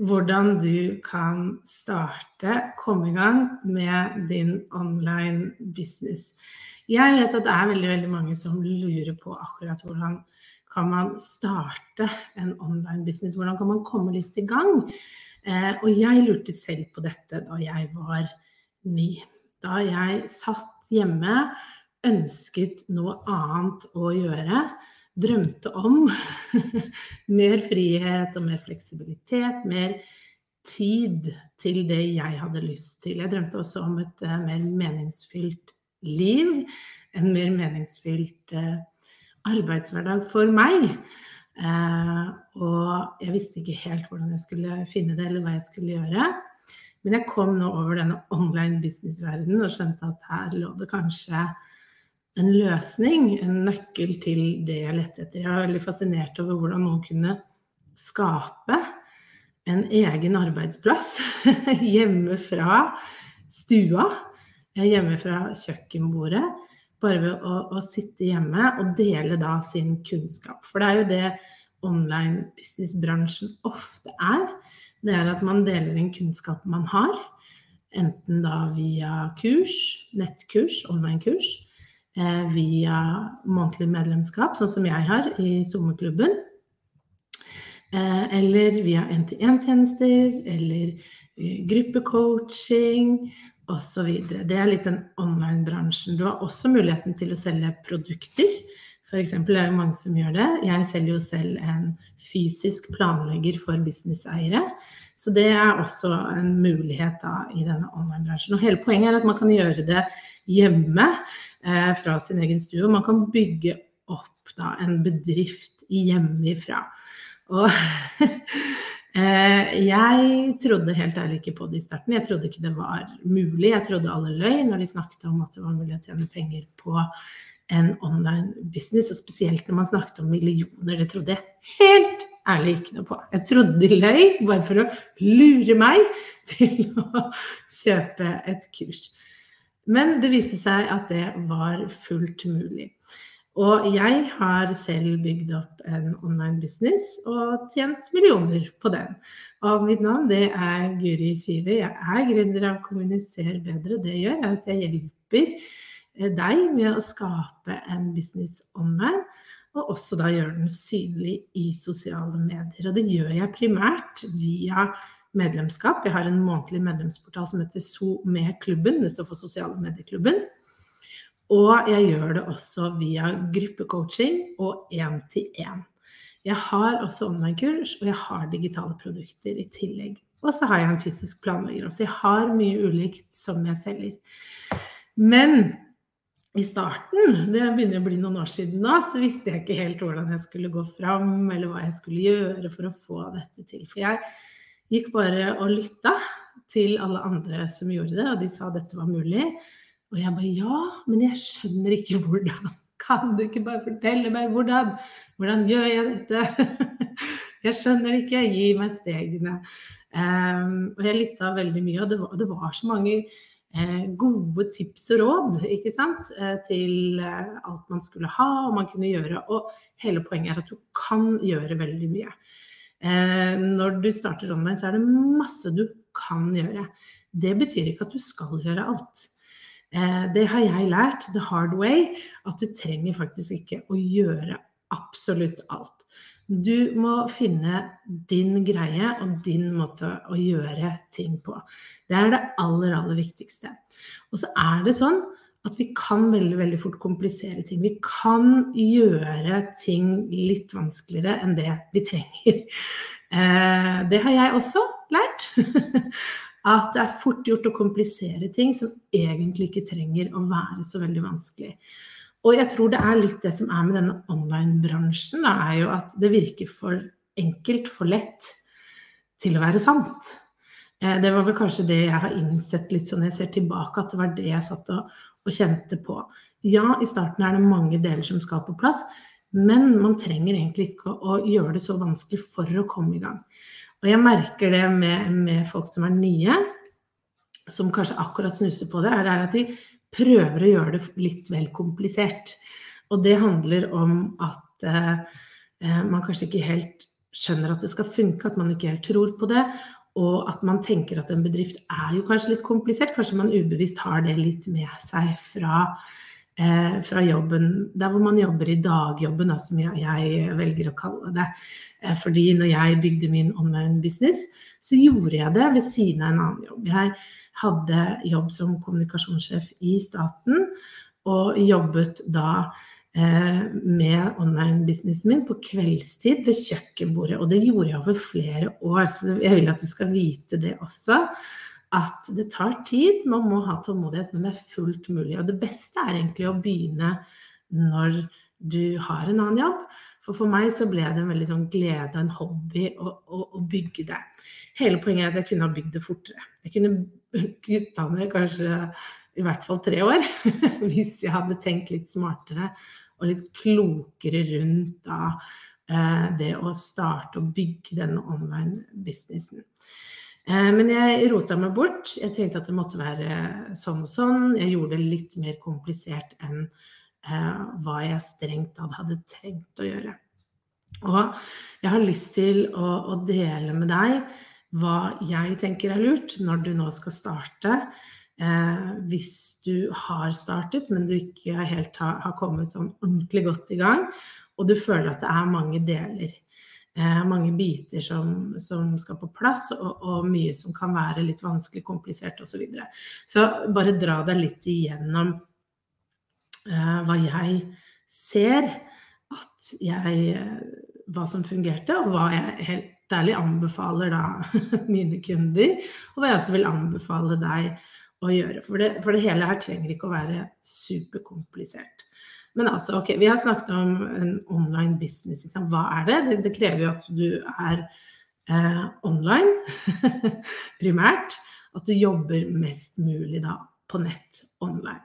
hvordan du kan starte, komme i gang med din online business. Jeg vet at det er veldig, veldig mange som lurer på akkurat hvordan kan man starte en online business, hvordan kan man komme litt i gang? Eh, og jeg lurte selv på dette da jeg var ny. Da jeg satt hjemme, ønsket noe annet å gjøre, drømte om mer frihet og mer fleksibilitet, mer tid til det jeg hadde lyst til. Jeg drømte også om et uh, mer meningsfylt liv, en mer meningsfylt uh, arbeidshverdag for meg. Uh, og jeg visste ikke helt hvordan jeg skulle finne det, eller hva jeg skulle gjøre. Men jeg kom nå over denne online business-verdenen og skjønte at her lå det kanskje en løsning, en nøkkel til det jeg lette etter. Jeg var veldig fascinert over hvordan noen kunne skape en egen arbeidsplass hjemme fra stua, hjemme fra kjøkkenbordet bare ved å, å, sitte hjemme og dele da sin kunnskap. For det er jo det online business-bransjen ofte er. Det er at man deler en kunnskap man har, enten da via kurs, nettkurs, online-kurs, eh, via månedlig medlemskap, sånn som jeg har i sommerklubben, eh, eller via NT1-tjenester, eller uh, gruppecoaching, osv. Det er litt den online-bransjen. Du har også muligheten til å selge produkter. F.eks. er det mange som gjør det. Jeg selger jo selv en fysisk planlegger for businesseiere. Så det er også en mulighet da, i denne online-bransjen. Og hele poenget er at man kan gjøre det hjemme eh, fra sin egen stue. Man kan bygge opp da, en bedrift hjemmefra. Og Eh, jeg trodde helt ærlig ikke på det i starten. Jeg trodde ikke det var mulig. Jeg trodde alle løy når de snakket om at det var mulig å tjene penger på en online business, og spesielt når man snakket om millioner. Det trodde jeg helt ærlig ikke noe på. Jeg trodde de løy bare for å lure meg til å kjøpe et kurs. Men det viste seg at det var fullt mulig. Og jeg har selv bygd opp en online business og tjent millioner på den. Og mitt navn det er Guri Five. Jeg er gründer av Kommuniser bedre. Det gjør jeg at jeg hjelper deg med å skape en business online, og også da gjøre den synlig i sosiale medier. Og det gjør jeg primært via medlemskap. Jeg har en månedlig medlemsportal som heter SoMe-klubben, det står for Sosiale medieklubben. Og jeg gjør det også via gruppecoaching og én-til-én. Jeg har også online-kurs, og jeg har digitale produkter i tillegg. Og så har jeg en fysisk planlegger også. Jeg har mye ulikt som jeg selger. Men i starten, det begynner å bli noen år siden nå, så visste jeg ikke helt hvordan jeg skulle gå fram, eller hva jeg skulle gjøre for å få dette til. For jeg gikk bare og lytta til alle andre som gjorde det, og de sa dette var mulig. Og jeg bare ja, men jeg skjønner ikke hvordan. Kan du ikke bare fortelle meg hvordan? Hvordan gjør jeg dette? jeg skjønner det ikke. Gi meg stegene. Um, og jeg lytta veldig mye, og det var, det var så mange gode tips og råd ikke sant? Eh, til eh, alt man skulle ha og man kunne gjøre. Og hele poenget er at du kan gjøre veldig mye. Eh, når du starter online, så er det masse du kan gjøre. Det betyr ikke at du skal gjøre alt. Eh, det har jeg lært the hard way, at du trenger faktisk ikke å gjøre absolutt alt. Du må finne din greie og din måte å gjøre ting på. Det er det aller, aller viktigste. Og så er det sånn at vi kan veldig, veldig fort komplisere ting. Vi kan gjøre ting litt vanskeligere enn det vi trenger. Eh, det har jeg også lært. At det er fort gjort å komplisere ting som egentlig ikke trenger å være så veldig vanskelig. Og jeg tror det er litt det som er med denne online-bransjen, er jo at det virker for enkelt, for lett til å være sant. Eh, det var vel kanskje det jeg har innsett litt sånn jeg ser tilbake, at det var det jeg satt og, og kjente på. Ja, i starten er det mange deler som skal på plass, men man trenger egentlig ikke å gjøre det så vanskelig for å komme i gang. Og jeg merker det med, med folk som er nye, som kanskje akkurat snuser på det, er at de prøver å gjøre det litt vel komplisert. Og det handler om at eh, eh, man kanskje ikke helt skjønner at det skal funke, at man ikke helt tror på det, og at man tenker at en bedrift er jo kanskje litt komplisert. Kanskje man ubevisst har det litt med seg fra, eh, fra jobben, der hvor man jobber i dagjobben, da, som jeg, jeg, velger å kalle det. Eh, fordi når jeg bygde min online business, så gjorde jeg det ved siden av en annen jobb. Jeg hadde jobb som kommunikasjonssjef i staten, og jobbet da Eh, med online-businessen min på kveldstid ved kjøkkenbordet. Og det gjorde jeg over flere år, så jeg vil at du skal vite det også. At det tar tid, man må ha tålmodighet, men det er fullt mulig. Og det beste er egentlig å begynne når du har en annen jobb. For for meg så ble det en veldig sånn glede og en hobby å, å, å bygge det. Hele poenget er at jeg kunne ha bygd det fortere. Jeg kunne kutta ned kanskje i hvert fall tre år hvis jeg hadde tenkt litt smartere og litt klokere rundt da, eh, det å starte og bygge denne online-businessen. Eh, men jeg rota meg bort. Jeg tenkte at det måtte være sånn og sånn. Jeg gjorde det litt mer komplisert enn eh, hva jeg strengt tatt hadde trengt å gjøre. Og jeg har lyst til å, å, dele med deg hva jeg tenker er lurt når du nå skal starte Eh, hvis du har startet, men du ikke helt har, har, kommet sånn ordentlig godt i gang, og du føler at det er mange deler, eh, mange biter som, som, skal på plass, og, og, mye som kan være litt vanskelig, komplisert osv. Så, videre. så bare dra deg litt igjennom eh, hva jeg ser at jeg Hva som fungerte, og hva jeg helt ærlig anbefaler da mine kunder, og hva jeg også vil anbefale deg å gjøre. For det, for det, hele her trenger ikke å være superkomplisert. Men altså, ok, vi har snakket om en online business. Liksom. Hva er det? det? det? krever jo at du er eh, online, primært. At du jobber mest mulig da på nett online.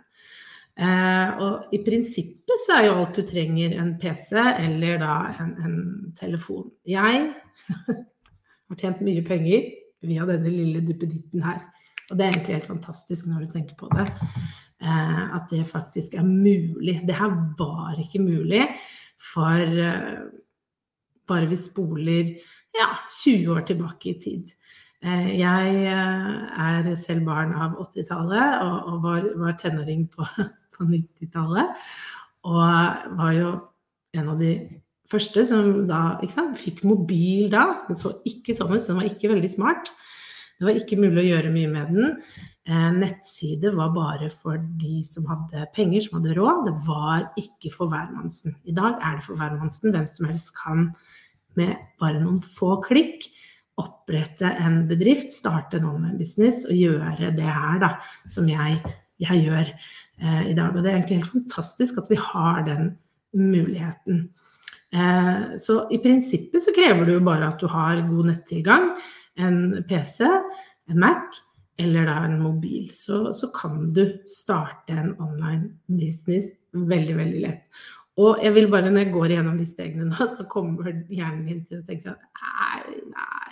Eh, og i prinsippet så er jo alt du trenger en PC eller da en, en telefon. Jeg har tjent mye penger via denne lille duppeditten her. Og det er egentlig helt fantastisk når du tenker på det. Eh, at det faktisk er mulig. Det her var ikke mulig for eh, bare vi spoler ja, 20 år tilbake i tid. Eh, jeg er selv barn av 80-tallet og, var, var tenåring på, på 90-tallet. Og var jo en av de første som da sant, fikk mobil da. Den så ikke sånn ut, den var ikke veldig smart. Det var ikke mulig å gjøre mye med den. Eh, nettside var bare for de som hadde penger, som hadde råd. Det var ikke for hvermannsen. I dag er det for hvermannsen. Hvem som helst kan med bare noen få klikk opprette en bedrift, starte en online-business og gjøre det her da, som jeg, jeg gjør eh, i dag. Og det er egentlig helt fantastisk at vi har den muligheten. Eh, så i prinsippet så krever det jo bare at du har god nettilgang en PC, en Mac eller da en mobil, så, så kan du starte en online business veldig, veldig lett. Og jeg vil bare, når jeg går gjennom de stegene nå, så kommer hjernen din til å tenke sånn Nei, nei.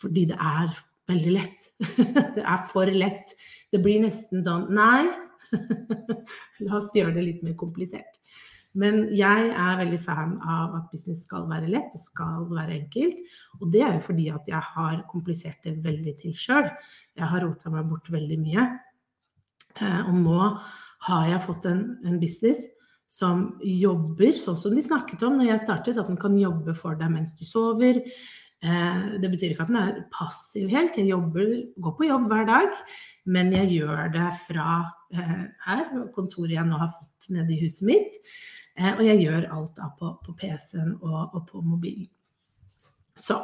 Fordi det er veldig lett. det er for lett. Det blir nesten sånn Nei. La oss gjøre det litt mer komplisert. Men jeg er veldig fan av at business skal være lett, det skal være enkelt. Og det er jo fordi at jeg har komplisert det veldig til sjøl. Jeg har rota meg bort veldig mye. Eh, og nå har jeg fått en, en, business som jobber sånn som de snakket om når jeg startet, at den kan jobbe for deg mens du sover. Eh, det betyr ikke at den er passiv helt. Jeg jobber, går på jobb hver dag, men jeg gjør det fra eh, her, kontoret jeg nå har fått nede i huset mitt. Eh, og jeg gjør alt da på, på PC-en og, og på mobilen. Så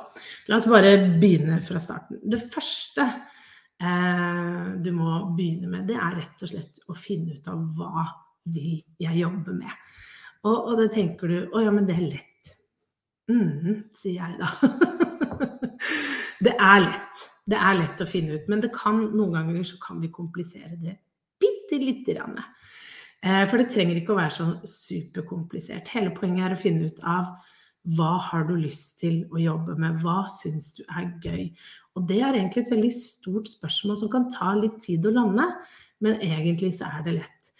la oss bare begynne fra starten. Det første eh, du må begynne med, det er rett og slett å finne ut av hva vil jeg jobbe med. Og, og det tenker du å ja, men det er lett. mm, sier jeg da. det er lett. Det er lett å finne ut, men det kan, noen ganger så kan vi komplisere det bitte lite grann. Eh, for det trenger ikke å være sånn superkomplisert. Hele poenget er å finne ut av hva har du lyst til å jobbe med? Hva syns du er gøy? Og det er egentlig et veldig stort spørsmål som kan ta litt tid å lande, men egentlig så er det lett.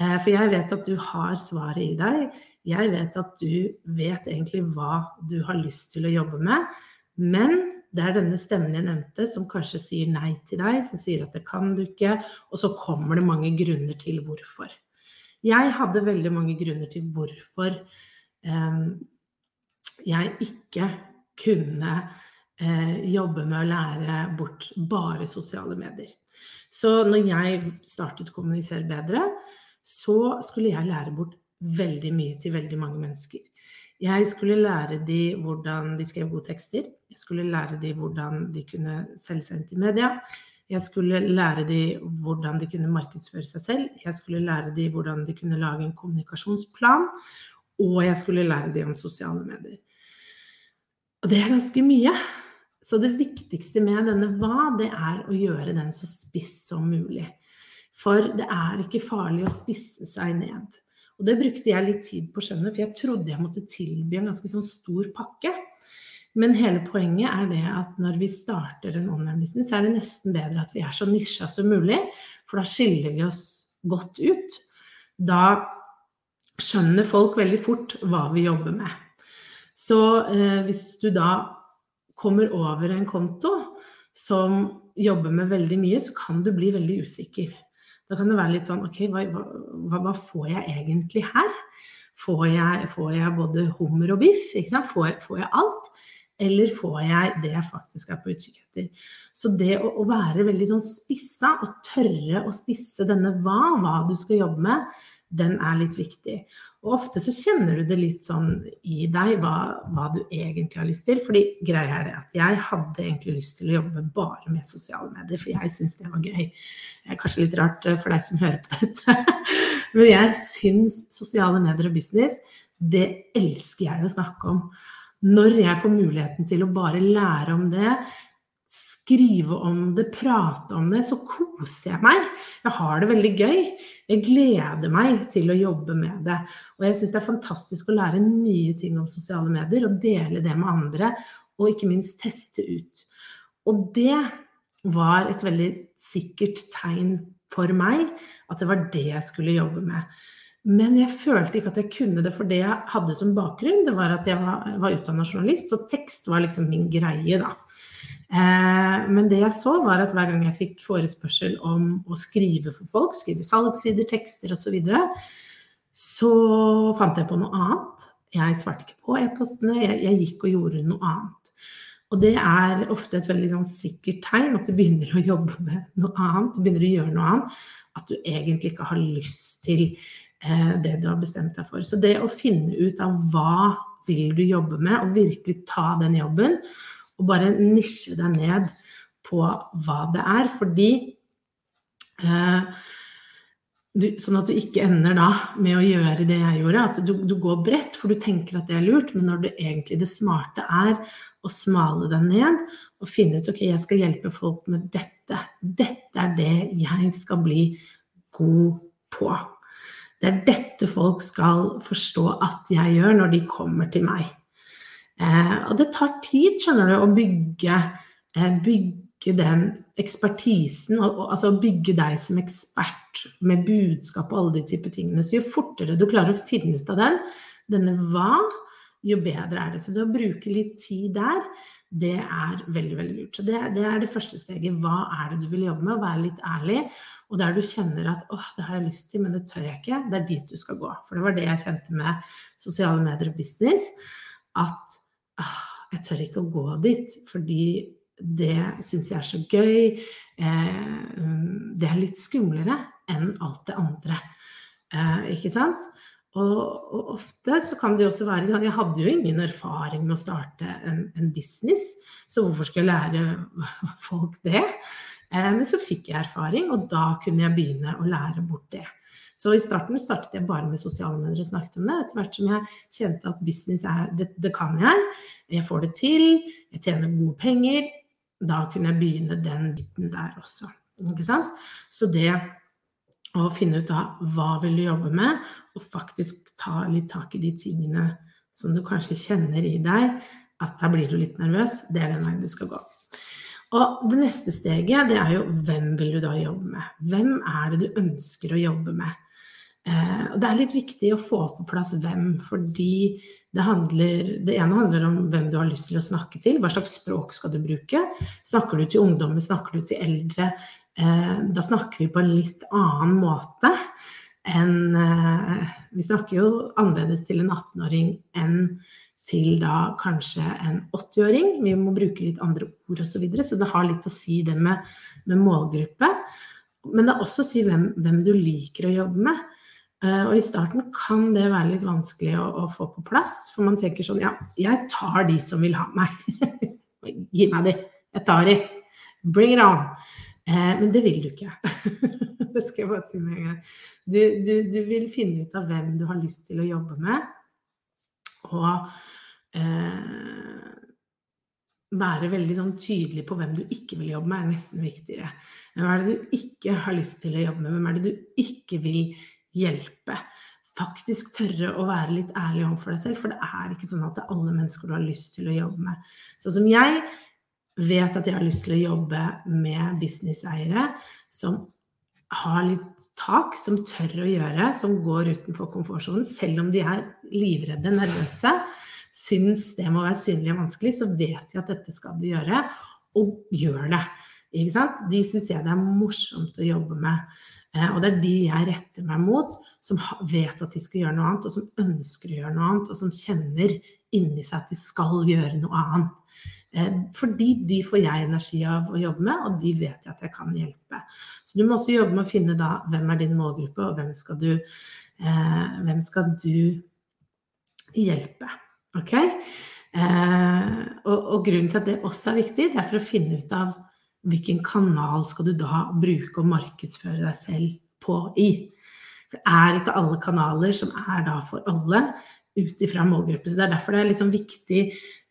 Eh, for jeg vet at du har svaret i deg. Jeg vet at du vet egentlig hva du har lyst til å jobbe med. Men det er denne stemmen jeg nevnte, som kanskje sier nei til deg, som sier at det kan du ikke, og så kommer det mange grunner til hvorfor. Jeg hadde veldig mange grunner til hvorfor eh, jeg ikke kunne eh, jobbe med å lære bort bare sosiale medier. Så når jeg startet å kommunisere bedre, så skulle jeg lære bort veldig mye til veldig mange mennesker. Jeg skulle lære de hvordan de skrev gode tekster. Jeg skulle lære de hvordan de kunne selge seg inn til media. Jeg skulle lære dem hvordan de kunne markedsføre seg selv. Jeg skulle lære dem hvordan de kunne lage en kommunikasjonsplan. Og jeg skulle lære dem om sosiale medier. Og det er ganske mye. Så det viktigste med denne hva, det er å gjøre den så spiss som mulig. For det er ikke farlig å spisse seg ned. Og det brukte jeg litt tid på å skjønne, for jeg trodde jeg måtte tilby en ganske sånn stor pakke. Men hele poenget er det at når vi starter en online-business, er det nesten bedre at vi er så nisja som mulig, for da skiller vi oss godt ut. Da skjønner folk veldig fort hva vi jobber med. Så eh, hvis du da kommer over en konto som jobber med veldig mye, så kan du bli veldig usikker. Da kan det være litt sånn OK, hva, hva, hva får jeg egentlig her? Får jeg, får jeg, både hummer og biff? Får, får, jeg alt? Eller får jeg det jeg faktisk er på utkikk etter? Så det å, å, være veldig sånn spissa, og tørre å spisse denne hva, hva du skal jobbe med, den er litt viktig. Og ofte så kjenner du det litt sånn i deg hva, hva, du egentlig har lyst til. Fordi greia er det at jeg hadde egentlig lyst til å jobbe bare med sosiale medier, for jeg syns det var gøy. Det er kanskje litt rart eh, for deg som hører på dette, men jeg syns sosiale medier og business, det elsker jeg å snakke om. Når jeg får muligheten til å bare lære om det, skrive om det, prate om det, så koser jeg meg. Jeg har det veldig gøy. Jeg gleder meg til å jobbe med det. Og jeg syns det er fantastisk å lære nye ting om sosiale medier og dele det med andre, og ikke minst teste ut. Og det var et veldig sikkert tegn for meg at det var det jeg skulle jobbe med. Men jeg følte ikke at jeg kunne det, for det jeg hadde som bakgrunn, det var at jeg var, var utdanna journalist, så tekst var liksom min greie, da. Eh, men det jeg så, var at hver gang jeg fikk forespørsel om å skrive for folk, skrive salgssider, tekster osv., så, videre, så fant jeg på noe annet. Jeg svarte ikke på e-postene, jeg, jeg, gikk og gjorde noe annet. Og det er ofte et veldig sånn sikkert tegn at du begynner å jobbe med noe annet, du begynner å gjøre noe annet, at du egentlig ikke har lyst til det du har bestemt deg for. Så det å finne ut av hva vil du jobbe med, og virkelig ta den jobben, og bare nisje deg ned på hva det er. Fordi eh, du, Sånn at du ikke ender da med å gjøre det jeg gjorde, at du, du, går bredt, for du tenker at det er lurt, men når det egentlig det smarte er å smale deg ned og finne ut ok, jeg skal hjelpe folk med dette. Dette er det jeg skal bli god på. Det er dette folk skal forstå at jeg gjør når de kommer til meg. Eh, og det tar tid, skjønner du, å bygge, eh, bygge den ekspertisen, og, og, altså bygge deg som ekspert med budskap og alle de typer tingene. Så jo fortere du klarer å finne ut av den, denne hva, jo bedre er det. Så det å bruke litt tid der, det er veldig, veldig lurt. Så det, det, er det første steget. Hva er det du vil jobbe med? Være litt ærlig. Og der du kjenner at åh, det har jeg lyst til, men det tør jeg ikke, det er dit du skal gå. For det var det jeg kjente med sosiale medier og business. At åh, jeg tør ikke å gå dit, fordi det syns jeg er så gøy. Eh, det er litt skumlere enn alt det andre. Eh, ikke sant? Og, og, ofte så kan det jo også være Jeg hadde jo ingen erfaring med å starte en, en business, så hvorfor skulle jeg lære folk det? Eh, men så fikk jeg erfaring, og da kunne jeg begynne å lære bort det. Så i starten startet jeg bare med sosiale medier og snakket om det. Etter hvert som jeg kjente at business er det, det kan jeg, jeg får det til, jeg tjener gode penger, da kunne jeg begynne den biten der også. Ikke sant? Så det og finne ut da hva vil du jobbe med, og faktisk ta litt tak i de tingene som du kanskje kjenner i deg, at da blir du litt nervøs. Det er den veien du skal gå. Og det neste steget, det er jo hvem vil du da jobbe med? Hvem er det du ønsker å jobbe med? Eh, og det er litt viktig å få på plass hvem, fordi det handler Det ene handler om hvem du har lyst til å snakke til. Hva slags språk skal du bruke? Snakker du til ungdommer, snakker du til eldre? Eh, da snakker vi på en litt annen måte enn eh, Vi snakker jo annerledes til en 18-åring enn til da kanskje en 80-åring. Vi må bruke litt andre ord osv. Så, videre, så det har litt å si det med, med målgruppe. Men det er også å si hvem, hvem, du liker å jobbe med. Uh, og i starten kan det være litt vanskelig å, å, få på plass, for man tenker sånn Ja, jeg tar de som vil ha meg. Gi meg de. Jeg tar de. Bring it on. Eh, men det vil du ikke. det skal jeg bare si med en gang. Du, du, du, vil finne ut av hvem du har lyst til å jobbe med, og eh, være veldig sånn tydelig på hvem du ikke vil jobbe med, er nesten viktigere. Hvem er det du ikke har lyst til å jobbe med? Hvem er det du ikke vil hjelpe? Faktisk tørre å være litt ærlig overfor deg selv, for det er ikke sånn at det er alle mennesker du har lyst til å jobbe med. Sånn som jeg vet at jeg har lyst til å jobbe med businesseiere som har litt tak, som tør å gjøre, som går utenfor komfortsonen, selv om de er livredde, nervøse, syns det må være synlig og vanskelig, så vet de at dette skal de gjøre, og gjør det. Ikke sant? De syns jeg det er morsomt å jobbe med. Eh, og det er de jeg retter meg mot, som vet at de skal gjøre noe annet, og som ønsker å gjøre noe annet, og som kjenner inni seg at de skal gjøre noe annet. Eh, fordi de får jeg energi av å jobbe med, og de vet jeg at jeg kan hjelpe. Så du må også jobbe med å finne da hvem er din målgruppe, og hvem skal du, eh, hvem skal du hjelpe. Ok? Eh, og, og, grunnen til at det også er viktig, det er for å finne ut av hvilken kanal skal du da bruke og markedsføre deg selv på i. For det er ikke alle kanaler som er da for alle ut ifra målgruppe. Så det er derfor det er liksom viktig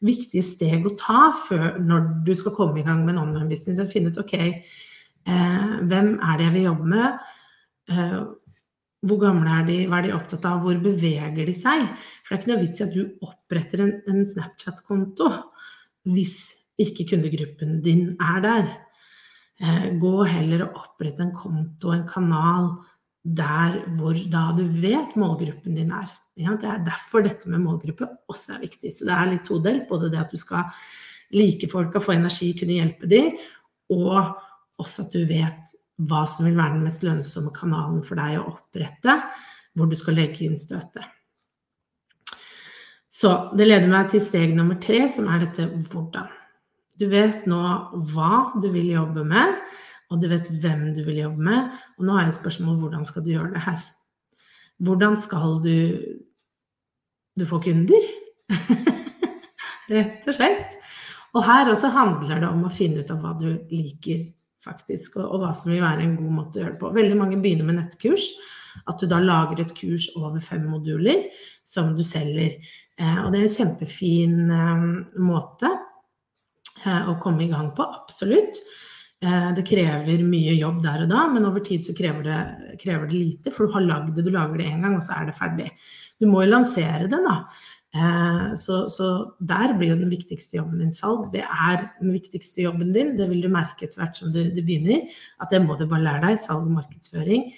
viktige steg å ta før, når du skal komme i gang med en online business. Og finne ut ok, eh, hvem er det jeg vil jobbe med? Eh, hvor gamle er de, hva er de opptatt av, hvor beveger de seg? For det er ikke noe vits i at du oppretter en, en Snapchat-konto hvis ikke kundegruppen din er der. Eh, gå heller og opprette en konto, en kanal, der hvor da du vet målgruppen din er. Ja, det er derfor dette med målgruppe også er viktig. Så det er litt todelt. Både det at du skal like folka, få energi, kunne hjelpe dem, og også at du vet hva som vil være den mest lønnsomme kanalen for deg å opprette, hvor du skal legge inn støtet. Så det leder meg til steg nummer tre, som er dette hvordan. Du vet nå hva du vil jobbe med, og du vet hvem du vil jobbe med. Og nå er jo spørsmålet hvordan skal du gjøre det her? Hvordan skal du du får kunder? Rett og slett. Og her også handler det om å finne ut av hva du liker, faktisk, og, og, hva som vil være en god måte å gjøre det på. Veldig mange begynner med nettkurs. At du da lager et kurs over fem moduler som du selger. Eh, og det er en kjempefin eh, måte eh, å komme i gang på, absolutt. Eh, det krever mye jobb der og da, men over tid så krever det, krever det lite, for du har lagd det, du lager det én gang, og så er det ferdig. Du må jo lansere det, da. Eh, så, så, der blir jo den viktigste jobben din salg. Det er den viktigste jobben din. Det vil du merke etter hvert som du, du begynner, at det må du bare lære deg. Salg og markedsføring.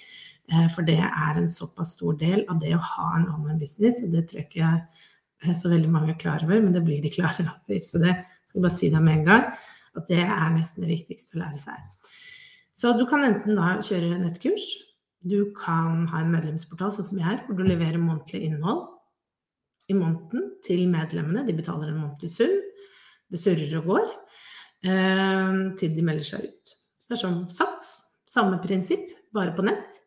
Eh, for det er en såpass stor del av det å ha en online business. Og det tror jeg ikke så veldig mange er klar over, men det blir de klar over. Så det skal Jeg bare si det med en gang, at det er nesten det viktigste å lære seg. Så du kan enten da kjøre nettkurs, du kan ha en medlemsportal sånn som jeg er, hvor du leverer månedlig innhold i måneden til medlemmene. De betaler en månedlig sum. Det surrer og går eh, til de melder seg ut. Det er som Sats. Samme prinsipp, bare på nett.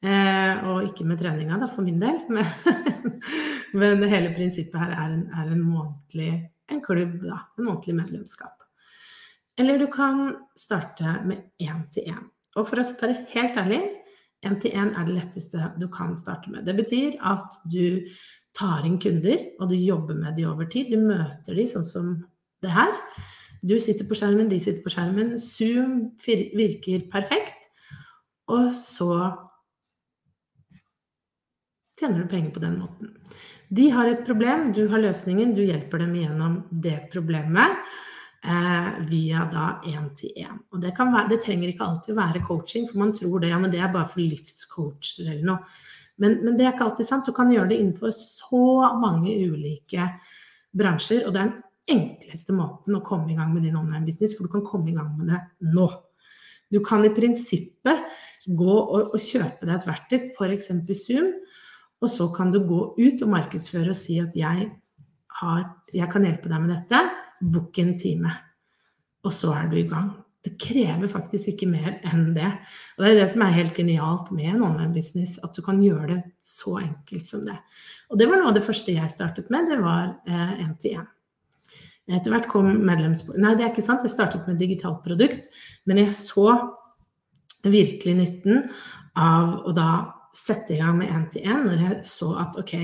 Eh, og ikke med treninga, da, for min del. Men, men hele prinsippet her er en, er en månedlig en klubb, da. En månedlig medlemskap. Eller du kan starte med én-til-én. Og for å være helt ærlig, én-til-én er det letteste du kan starte med. Det betyr at du tar inn kunder, og du jobber med de over tid. Du møter de sånn som det her. Du sitter på skjermen, de sitter på skjermen. Zoom virker perfekt. Og så tjener du penger på den måten. De har et problem, du har løsningen, du hjelper dem gjennom det problemet eh, via da én-til-én. Og det, det, trenger ikke alltid å være coaching, for man tror det, ja, men det er bare for livscoacher eller noe. Men, men, det er ikke alltid sant. Du kan gjøre det innenfor så mange ulike bransjer. Og det er den enkleste måten å komme i gang med din online business, for du kan komme i gang med det nå. Du kan i prinsippet gå og, og kjøpe deg et verktøy, f.eks. Zoom, og så kan du gå ut og markedsføre og si at jeg, har, jeg kan hjelpe deg med dette, book en time. Og så er du i gang. Det krever faktisk ikke mer enn det. Og det er det som er helt genialt med en online-business, at du kan gjøre det så enkelt som det. Og det var noe av det første jeg startet med, det var én-til-én. Eh, Etter hvert kom medlemsbord Nei, det er ikke sant, jeg startet med digitalt produkt, men jeg så virkelig nytten av å da sette i gang med én-til-én når jeg så at ok,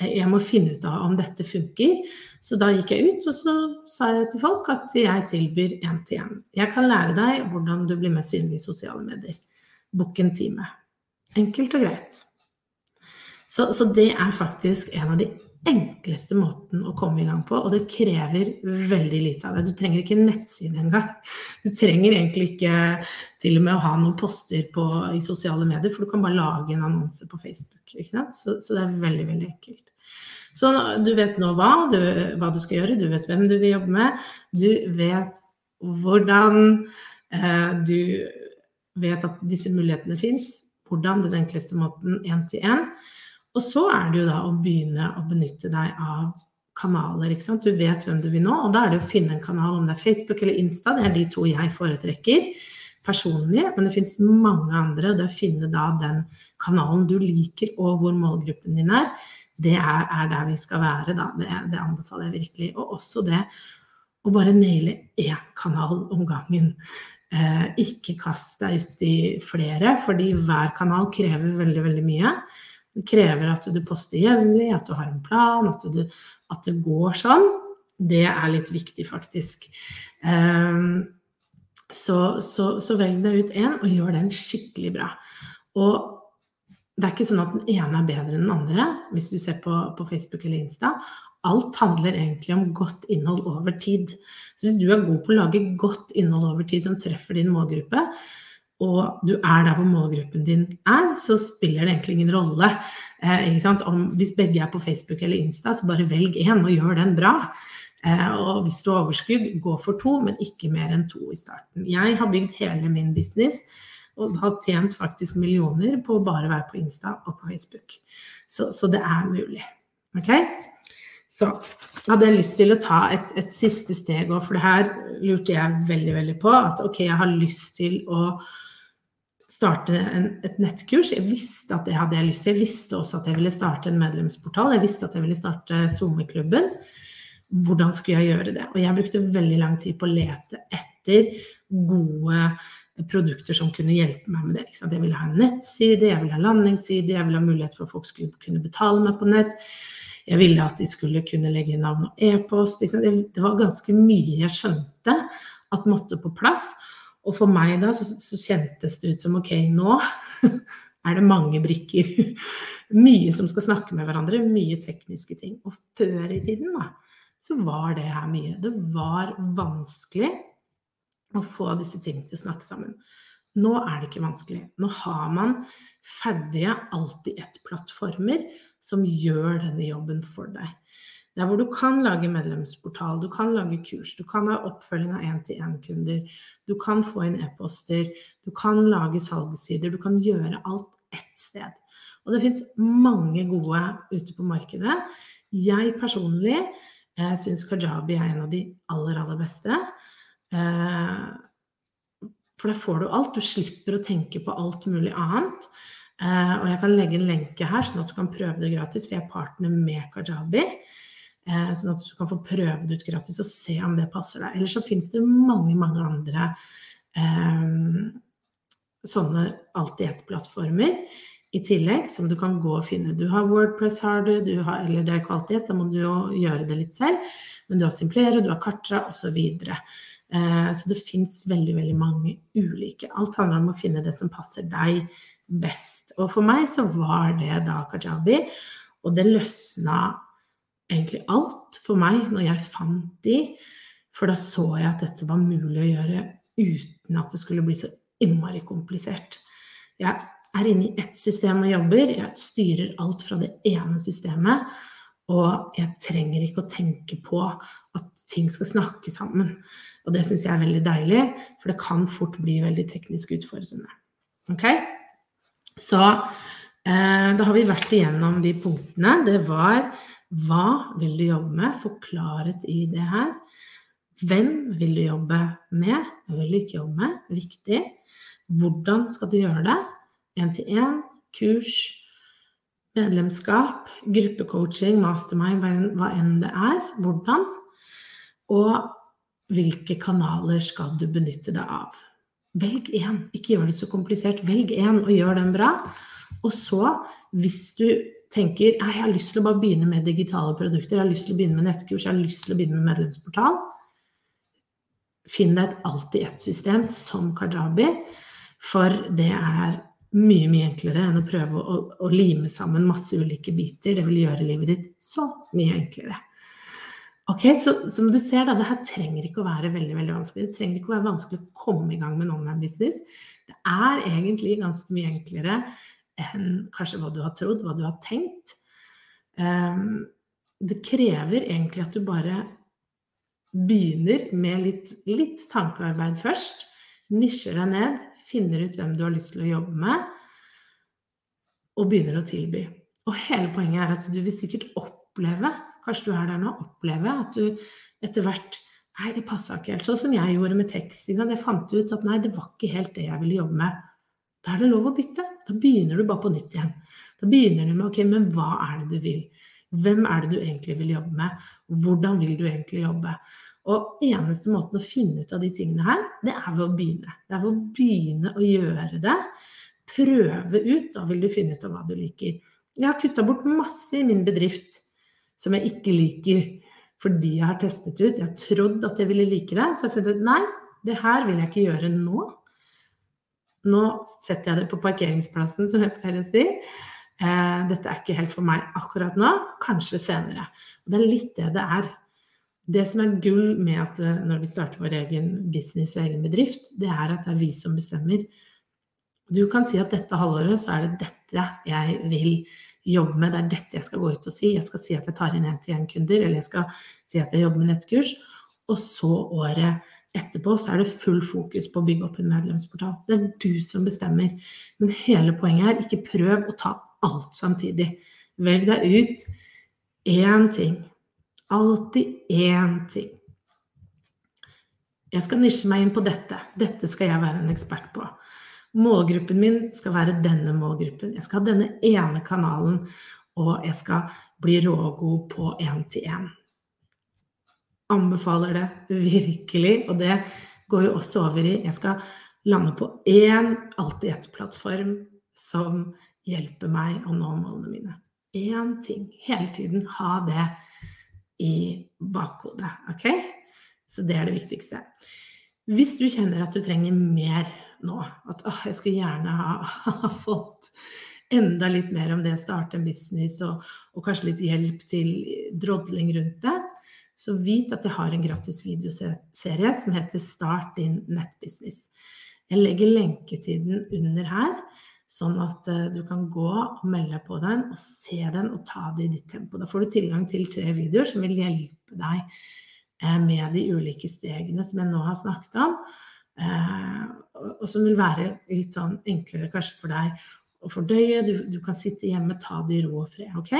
jeg må finne ut av om dette funker. Så da gikk jeg ut og så sa jeg til folk at jeg tilbyr én-til-én. Jeg kan lære deg hvordan du blir mest synlig i sosiale medier. Book en time. Enkelt og greit. Så, så, det er faktisk en av de enkleste måten å komme i gang på, og det krever veldig lite av deg. Du trenger ikke nettside engang. Du trenger egentlig ikke til og med å ha noen poster på, i sosiale medier, for du kan bare lage en annonse på Facebook. Så, så, det er veldig, veldig enkelt. Så du vet nå hva du, hva du, skal gjøre, du vet hvem du vil jobbe med, du vet hvordan eh, Du vet at disse mulighetene fins, hvordan den enkleste måten én til én. Og så er det jo da å begynne å benytte deg av kanaler. ikke sant? Du vet hvem du vil nå, og da er det å finne en kanal, om det er Facebook eller Insta, det er de to jeg foretrekker personlig, men det finnes mange andre. Det å finne da den kanalen du liker, og hvor målgruppen din er, det er, er der vi skal være, da. Det, det, anbefaler jeg virkelig. Og også det å bare naile én kanal om gangen. Eh, ikke kast deg ut i flere, fordi hver kanal krever veldig, veldig mye. Det krever at du poster jevnlig, at du har en plan, at, du, at, det går sånn. Det er litt viktig, faktisk. Um, så, så, så, velg deg ut én, og gjør den skikkelig bra. Og det er ikke sånn at den ene er bedre enn den andre, hvis du ser på, på, Facebook eller Insta. Alt handler egentlig om godt innhold over tid. Så hvis du er god på å lage godt innhold over tid som treffer din målgruppe, og du er der hvor målgruppen din er, så spiller det egentlig ingen rolle. Eh, om, hvis begge er på Facebook eller Insta, så bare velg én og gjør den bra. Eh, og hvis du har overskudd, gå for to, men ikke mer enn to i starten. Jeg har bygd hele min business og har tjent faktisk millioner på å bare være på Insta og på Facebook. Så, så det er mulig. Ok? Så hadde jeg lyst til å ta et, et siste steg òg, for det her lurte jeg veldig, veldig på. At ok, jeg har lyst til å starte en, et nettkurs. Jeg visste at det hadde jeg lyst til. Jeg visste også at jeg ville starte en medlemsportal. Jeg visste at jeg ville starte SoMe-klubben. Hvordan skulle jeg gjøre det? Og jeg brukte veldig lang tid på å lete etter gode produkter som kunne hjelpe meg med det. Jeg ville ha en nettside, jeg ville ha landingsside, jeg ville ha mulighet for at folk skulle kunne betale meg på nett. Jeg ville at de skulle kunne legge navn og e-post. Det var ganske mye jeg skjønte at måtte på plass. Og for meg da så, så kjentes det ut som ok, nå er det mange brikker. mye som skal snakke med hverandre, mye tekniske ting. Og før i tiden, da, så var det her mye. Det var vanskelig å få disse tingene til å snakke sammen. Nå er det ikke vanskelig. Nå har man ferdige alltid ett-plattformer som gjør denne jobben for deg. Der hvor du kan lage medlemsportal, du kan lage kurs, du kan ha oppfølging av én-til-én-kunder, du kan få inn e-poster, du kan lage salgssider, du kan gjøre alt ett sted. Og det fins mange gode ute på markedet. Jeg personlig eh, syns Kajabi er en av de aller, aller beste. Eh, for da får du alt. Du slipper å tenke på alt mulig annet. Eh, og jeg kan legge en lenke her, sånn at du kan prøve det gratis, for jeg er partner med Kajabi. Sånn at du kan få prøve det ut gratis og se om det passer deg. Eller så finnes det mange, mange andre eh, sånne alt-i-ett-plattformer i tillegg, som du kan gå og finne. Du har Wordpress, har du, du har, eller det er kvalitet, da må du jo gjøre det litt selv. Men du har Simplere, du har Kartra osv. Så, eh, så det fins veldig, veldig mange ulike. Alt handler om å finne det som passer deg best. Og for meg så var det da Kajabi, og det løsna egentlig alt for meg når jeg fant de, for da så jeg at dette var mulig å gjøre uten at det skulle bli så innmari komplisert. Jeg er inne i ett system og jobber, jeg styrer alt fra det ene systemet, og jeg trenger ikke å tenke på at ting skal snakke sammen. Og det syns jeg er veldig deilig, for det kan fort bli veldig teknisk utfordrende. Ok? Så eh, da har vi vært igjennom de punktene. Det var hva vil du jobbe med? Få klarhet i det her. Hvem vil du jobbe med? Hvem vil du ikke jobbe med? Viktig. Hvordan skal du gjøre det? Én-til-én, kurs, medlemskap, gruppecoaching, mastermind, hva enn det er. Hvordan? Og hvilke kanaler skal du benytte deg av? Velg én. Ikke gjør det så komplisert. Velg én og gjør den bra. Og så, hvis du tenker jeg har lyst til å bare begynne med digitale produkter, jeg har lyst til å begynne med nettkurs, jeg har lyst til å begynne med medlemsportal, finn deg et alltid-ett-system som Kajabi, for det er mye, mye enklere enn å prøve å, å, lime sammen masse ulike biter. Det vil gjøre livet ditt så mye enklere. Ok, Så som du ser, da, det her trenger ikke å være veldig veldig vanskelig. Det trenger ikke å være vanskelig å komme i gang med en online business. Det er egentlig ganske mye enklere enn kanskje hva du har trodd, hva du har tenkt. Ehm, det krever egentlig at du bare begynner med litt, litt tankearbeid først. Nisjer deg ned, finner ut hvem du har lyst til å jobbe med, og begynner å tilby. Og hele poenget er at du vil sikkert oppleve, kanskje du er der nå, oppleve at du etter hvert Nei, det passa ikke helt. Sånn som jeg gjorde med tekst. Jeg fant ut at nei, det var ikke helt det jeg ville jobbe med. Da er det lov å bytte. Da begynner du bare på nytt igjen. Da begynner du med ok, men hva er det du vil? Hvem er det du egentlig vil jobbe med? Hvordan vil du egentlig jobbe? Og eneste måten å finne ut av de tingene her, det er ved å begynne. Det er ved å begynne å gjøre det. Prøve ut. Da vil du finne ut av hva du liker. Jeg har kutta bort masse i min bedrift som jeg ikke liker fordi jeg har testet ut. Jeg har trodd at jeg ville like det, så jeg har funnet ut nei, det her vil jeg ikke gjøre nå. Nå setter jeg det på parkeringsplassen, som jeg pleier å si. Eh, dette er ikke helt for meg akkurat nå, kanskje senere. Og det er litt det det er. Det som er gull med at eh, når vi starter vår egen business og egen bedrift, det er at det er vi som bestemmer. Du kan si at dette halvåret så er det dette jeg vil jobbe med, det er dette jeg skal gå ut og si. Jeg skal si at jeg tar inn én-til-én-kunder, eller jeg skal si at jeg jobber med nettkurs. Og så året Etterpå så er det full fokus på å bygge opp en medlemsportal. Det er du som bestemmer. Men hele poenget er ikke prøv å ta alt samtidig. Velg deg ut én ting. Alltid én ting. Jeg skal nisje meg inn på dette. Dette skal jeg være en ekspert på. Målgruppen min skal være denne målgruppen. Jeg skal ha denne ene kanalen, og jeg skal bli rågod på én-til-én. Anbefaler det virkelig. Og det går jo også over i Jeg skal lande på én alltid-ett-plattform som hjelper meg å nå målene mine. Én ting. Hele tiden ha det i bakhodet. Ok? Så det er det viktigste. Hvis du kjenner at du trenger mer nå, at å, jeg skulle gjerne ha, ha, fått enda litt mer om det å starte en business, og, og kanskje litt hjelp til drodling rundt det, så vit at jeg har en gratis videoserie som heter Start din nettbusiness. Jeg legger lenketiden under her, Sånn at uh, du kan gå og melde på den og se den og ta det i ditt tempo. Da får du tilgang til tre videoer som vil hjelpe deg uh, med de ulike stegene som jeg nå har snakket om. Uh, og som vil være litt sånn enklere kanskje for deg å fordøye. Du, du, kan sitte hjemme, ta det i ro og fred. ok?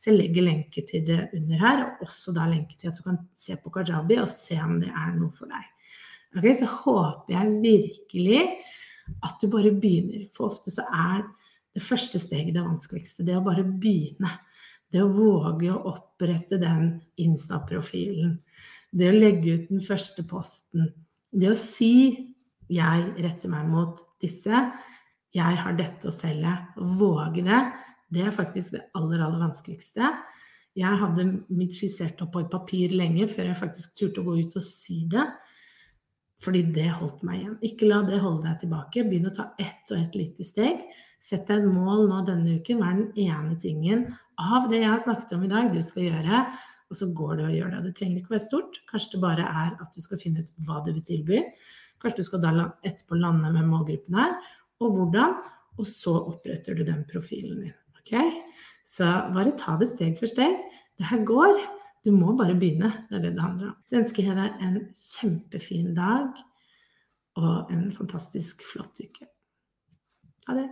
Så jeg legger lenke til det under her, og også da lenke til at du kan se på kajabi og se om det er noe for deg. Ok, Så håper jeg virkelig at du bare begynner. For ofte så er det første steget det vanskeligste. Det å bare begynne. Det å våge å opprette den Insta-profilen. Det å legge ut den første posten. Det å si 'jeg retter meg mot disse', 'jeg har dette å selge'. Våge det. Det er faktisk det aller, aller vanskeligste. Jeg hadde mitt skissert opp på et papir lenge før jeg faktisk turte å gå ut og si det. Fordi det holdt meg igjen. Ikke la det holde deg tilbake. Begynn å ta ett og ett lite steg. Sett deg et mål nå denne uken. Hva er den ene tingen av det jeg har snakket om i dag, du skal gjøre? Og så går det og gjør det. Det trenger ikke å være stort. Kanskje det bare er at du skal finne ut hva du vil tilby. Kanskje du skal da etterpå lande med målgruppen her, og hvordan. Og så oppretter du den profilen din. Okay? Så bare ta det steg for steg. Det her går. Du må bare begynne. Det er det det handler om. Så ønsker jeg deg en kjempefin dag og en fantastisk flott uke. Ha det.